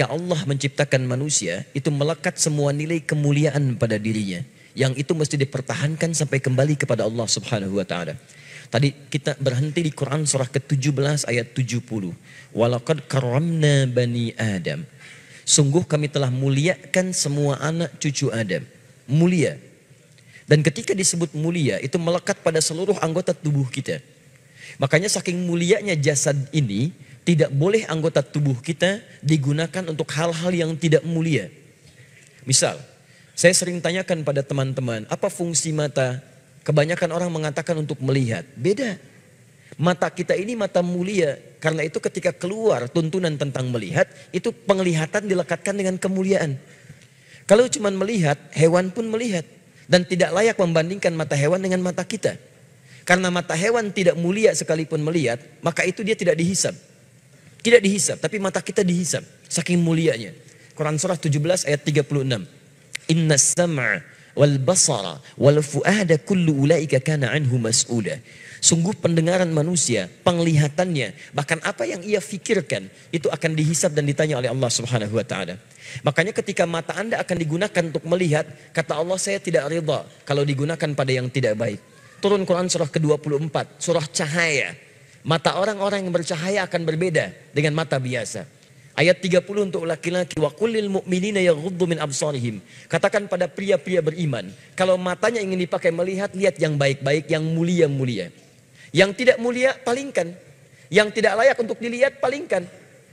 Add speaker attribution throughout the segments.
Speaker 1: ketika Allah menciptakan manusia, itu melekat semua nilai kemuliaan pada dirinya. Yang itu mesti dipertahankan sampai kembali kepada Allah subhanahu wa ta'ala. Tadi kita berhenti di Quran surah ke-17 ayat 70. Walaqad karamna bani Adam. Sungguh kami telah muliakan semua anak cucu Adam. Mulia. Dan ketika disebut mulia itu melekat pada seluruh anggota tubuh kita. Makanya saking mulianya jasad ini, tidak boleh anggota tubuh kita digunakan untuk hal-hal yang tidak mulia. Misal, saya sering tanyakan pada teman-teman, apa fungsi mata? Kebanyakan orang mengatakan untuk melihat. Beda. Mata kita ini mata mulia. Karena itu ketika keluar tuntunan tentang melihat, itu penglihatan dilekatkan dengan kemuliaan. Kalau cuma melihat, hewan pun melihat. Dan tidak layak membandingkan mata hewan dengan mata kita. Karena mata hewan tidak mulia sekalipun melihat, maka itu dia tidak dihisap. Tidak dihisap, tapi mata kita dihisap. Saking mulianya. Quran surah 17 ayat 36. Inna sam'a wal basara wal fu'ada kullu ulaika kana anhu mas'ula. Sungguh pendengaran manusia, penglihatannya, bahkan apa yang ia fikirkan itu akan dihisap dan ditanya oleh Allah Subhanahu wa taala. Makanya ketika mata Anda akan digunakan untuk melihat, kata Allah saya tidak ridha kalau digunakan pada yang tidak baik. Turun Quran surah ke-24, surah cahaya. Mata orang-orang yang bercahaya akan berbeda dengan mata biasa. Ayat 30 untuk laki-laki wa kullil mu'minina yaghuddu min absarihim. Katakan pada pria-pria beriman, kalau matanya ingin dipakai melihat, lihat yang baik-baik, yang mulia-mulia. Yang tidak mulia, palingkan. Yang tidak layak untuk dilihat, palingkan.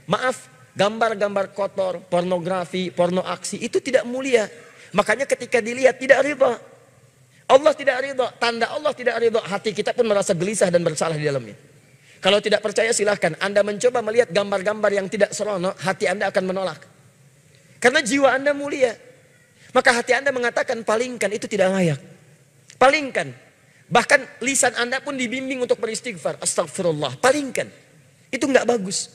Speaker 1: Maaf, gambar-gambar kotor, pornografi, porno aksi, itu tidak mulia. Makanya ketika dilihat tidak riba. Allah tidak ridho, tanda Allah tidak ridho, hati kita pun merasa gelisah dan bersalah di dalamnya. Kalau tidak percaya silahkan, Anda mencoba melihat gambar-gambar yang tidak seronok, hati Anda akan menolak. Karena jiwa Anda mulia. Maka hati Anda mengatakan palingkan itu tidak layak. Palingkan. Bahkan lisan Anda pun dibimbing untuk beristighfar. Astagfirullah. Palingkan. Itu nggak bagus.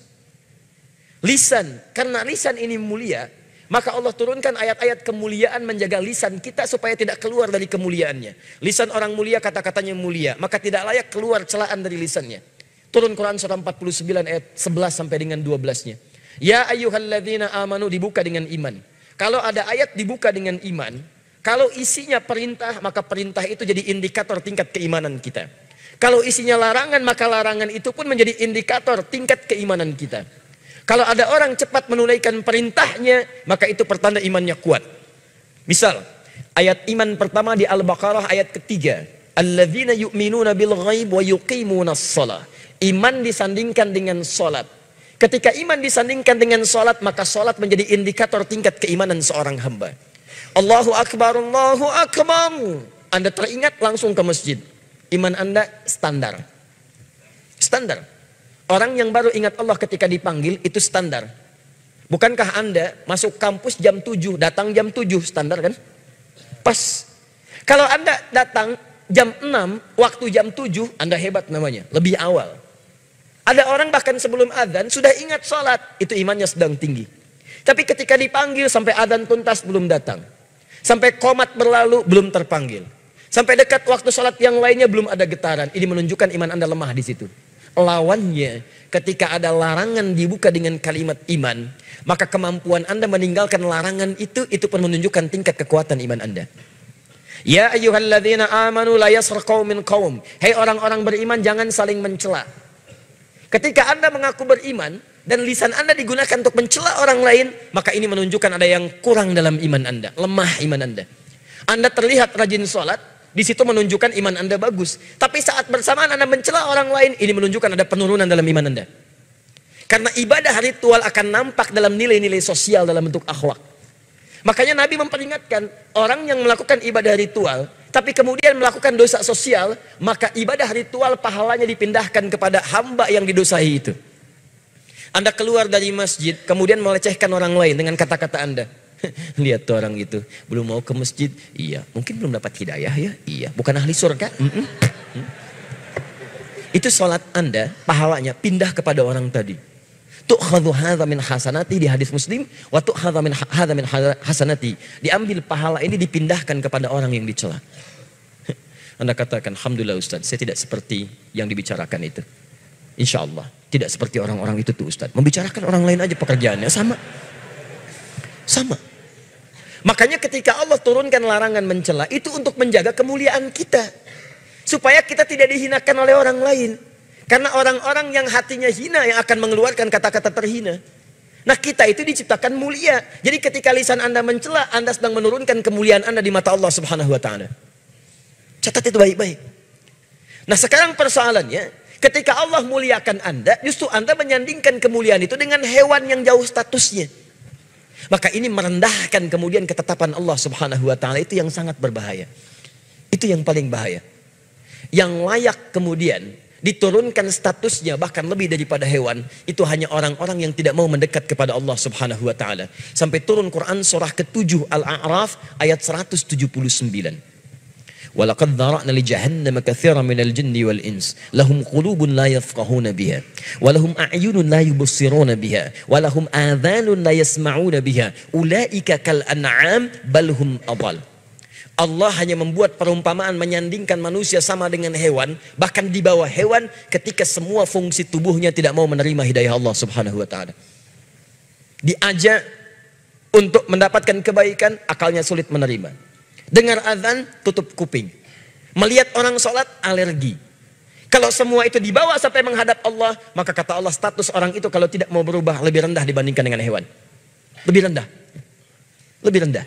Speaker 1: Lisan. Karena lisan ini mulia. Maka Allah turunkan ayat-ayat kemuliaan menjaga lisan kita supaya tidak keluar dari kemuliaannya. Lisan orang mulia kata-katanya mulia, maka tidak layak keluar celaan dari lisannya. Turun Quran surah 49 ayat 11 sampai dengan 12-nya. Ya ayyuhalladzina amanu dibuka dengan iman. Kalau ada ayat dibuka dengan iman, kalau isinya perintah, maka perintah itu jadi indikator tingkat keimanan kita. Kalau isinya larangan, maka larangan itu pun menjadi indikator tingkat keimanan kita. Kalau ada orang cepat menunaikan perintahnya, maka itu pertanda imannya kuat. Misal, ayat iman pertama di Al-Baqarah ayat ketiga. Alladzina yu'minuna bil ghaib wa yuqimuna. Iman disandingkan dengan solat. Ketika iman disandingkan dengan solat, maka solat menjadi indikator tingkat keimanan seorang hamba. Allahu Akbar, Allahu Akbar. Anda teringat langsung ke masjid. Iman Anda standar. Standar. Orang yang baru ingat Allah ketika dipanggil itu standar. Bukankah Anda masuk kampus jam 7, datang jam 7 standar kan? Pas. Kalau Anda datang jam 6, waktu jam 7, Anda hebat namanya, lebih awal. Ada orang bahkan sebelum adzan sudah ingat sholat, itu imannya sedang tinggi. Tapi ketika dipanggil sampai adzan tuntas belum datang. Sampai komat berlalu belum terpanggil. Sampai dekat waktu sholat yang lainnya belum ada getaran. Ini menunjukkan iman Anda lemah di situ lawannya ketika ada larangan dibuka dengan kalimat iman, maka kemampuan Anda meninggalkan larangan itu itu pun menunjukkan tingkat kekuatan iman Anda. Ya ayyuhalladzina amanu la yasr qaumin qaum. Hei orang-orang beriman jangan saling mencela. Ketika Anda mengaku beriman dan lisan Anda digunakan untuk mencela orang lain, maka ini menunjukkan ada yang kurang dalam iman Anda, lemah iman Anda. Anda terlihat rajin sholat, di situ menunjukkan iman Anda bagus. Tapi saat bersamaan Anda mencela orang lain, ini menunjukkan ada penurunan dalam iman Anda. Karena ibadah ritual akan nampak dalam nilai-nilai sosial dalam bentuk akhlak. Makanya Nabi memperingatkan orang yang melakukan ibadah ritual, tapi kemudian melakukan dosa sosial, maka ibadah ritual pahalanya dipindahkan kepada hamba yang didosai itu. Anda keluar dari masjid, kemudian melecehkan orang lain dengan kata-kata Anda. Lihat tuh orang itu, belum mau ke masjid, iya. Mungkin belum dapat hidayah ya, iya. Bukan ahli surga, mm -mm. Itu sholat anda, pahalanya pindah kepada orang tadi. Tu'khadhu hadha min hasanati di hadis muslim, wa tu'khadha min, hadha min hasanati. Diambil pahala ini dipindahkan kepada orang yang dicela. Anda katakan, Alhamdulillah Ustaz, saya tidak seperti yang dibicarakan itu. Insya Allah, tidak seperti orang-orang itu tuh Ustaz. Membicarakan orang lain aja pekerjaannya sama. Sama. Makanya ketika Allah turunkan larangan mencela itu untuk menjaga kemuliaan kita. Supaya kita tidak dihinakan oleh orang lain. Karena orang-orang yang hatinya hina yang akan mengeluarkan kata-kata terhina. Nah kita itu diciptakan mulia. Jadi ketika lisan anda mencela, anda sedang menurunkan kemuliaan anda di mata Allah subhanahu wa ta'ala. Catat itu baik-baik. Nah sekarang persoalannya, ketika Allah muliakan anda, justru anda menyandingkan kemuliaan itu dengan hewan yang jauh statusnya. Maka ini merendahkan kemudian ketetapan Allah subhanahu wa ta'ala itu yang sangat berbahaya. Itu yang paling bahaya. Yang layak kemudian diturunkan statusnya bahkan lebih daripada hewan itu hanya orang-orang yang tidak mau mendekat kepada Allah Subhanahu wa taala. Sampai turun Quran surah ke-7 Al-A'raf ayat 179. ولقد ذرأنا لجهنم كثيرا من الجن والإنس لهم قلوب لا يفقهون بها ولهم أعين لا يبصرون بها ولهم آذان لا يسمعون بها أولئك كالأنعام بل هم أضل Allah hanya membuat perumpamaan menyandingkan manusia sama dengan hewan, bahkan di bawah hewan ketika semua fungsi tubuhnya tidak mau menerima hidayah Allah Subhanahu wa taala. Diajak untuk mendapatkan kebaikan, akalnya sulit menerima. Dengar azan, tutup kuping. Melihat orang sholat, alergi. Kalau semua itu dibawa sampai menghadap Allah, maka kata Allah status orang itu kalau tidak mau berubah lebih rendah dibandingkan dengan hewan. Lebih rendah. Lebih rendah.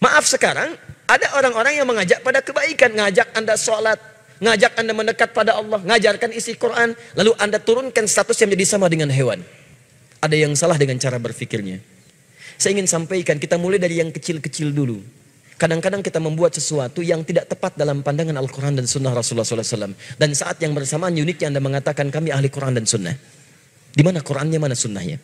Speaker 1: Maaf sekarang, ada orang-orang yang mengajak pada kebaikan, ngajak Anda sholat, ngajak Anda mendekat pada Allah, ngajarkan isi Quran, lalu Anda turunkan status yang menjadi sama dengan hewan. Ada yang salah dengan cara berpikirnya. Saya ingin sampaikan, kita mulai dari yang kecil-kecil dulu. Kadang-kadang kita membuat sesuatu yang tidak tepat dalam pandangan Al-Quran dan Sunnah Rasulullah SAW. Dan saat yang bersamaan uniknya Anda mengatakan kami ahli Quran dan Sunnah. Di mana Qurannya, mana Sunnahnya.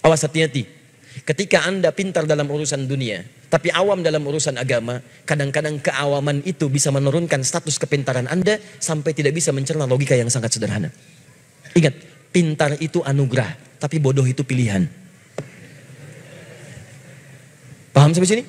Speaker 1: Awas hati-hati. Ketika Anda pintar dalam urusan dunia, tapi awam dalam urusan agama, kadang-kadang keawaman itu bisa menurunkan status kepintaran Anda sampai tidak bisa mencerna logika yang sangat sederhana. Ingat, pintar itu anugerah, tapi bodoh itu pilihan. Paham sampai sini?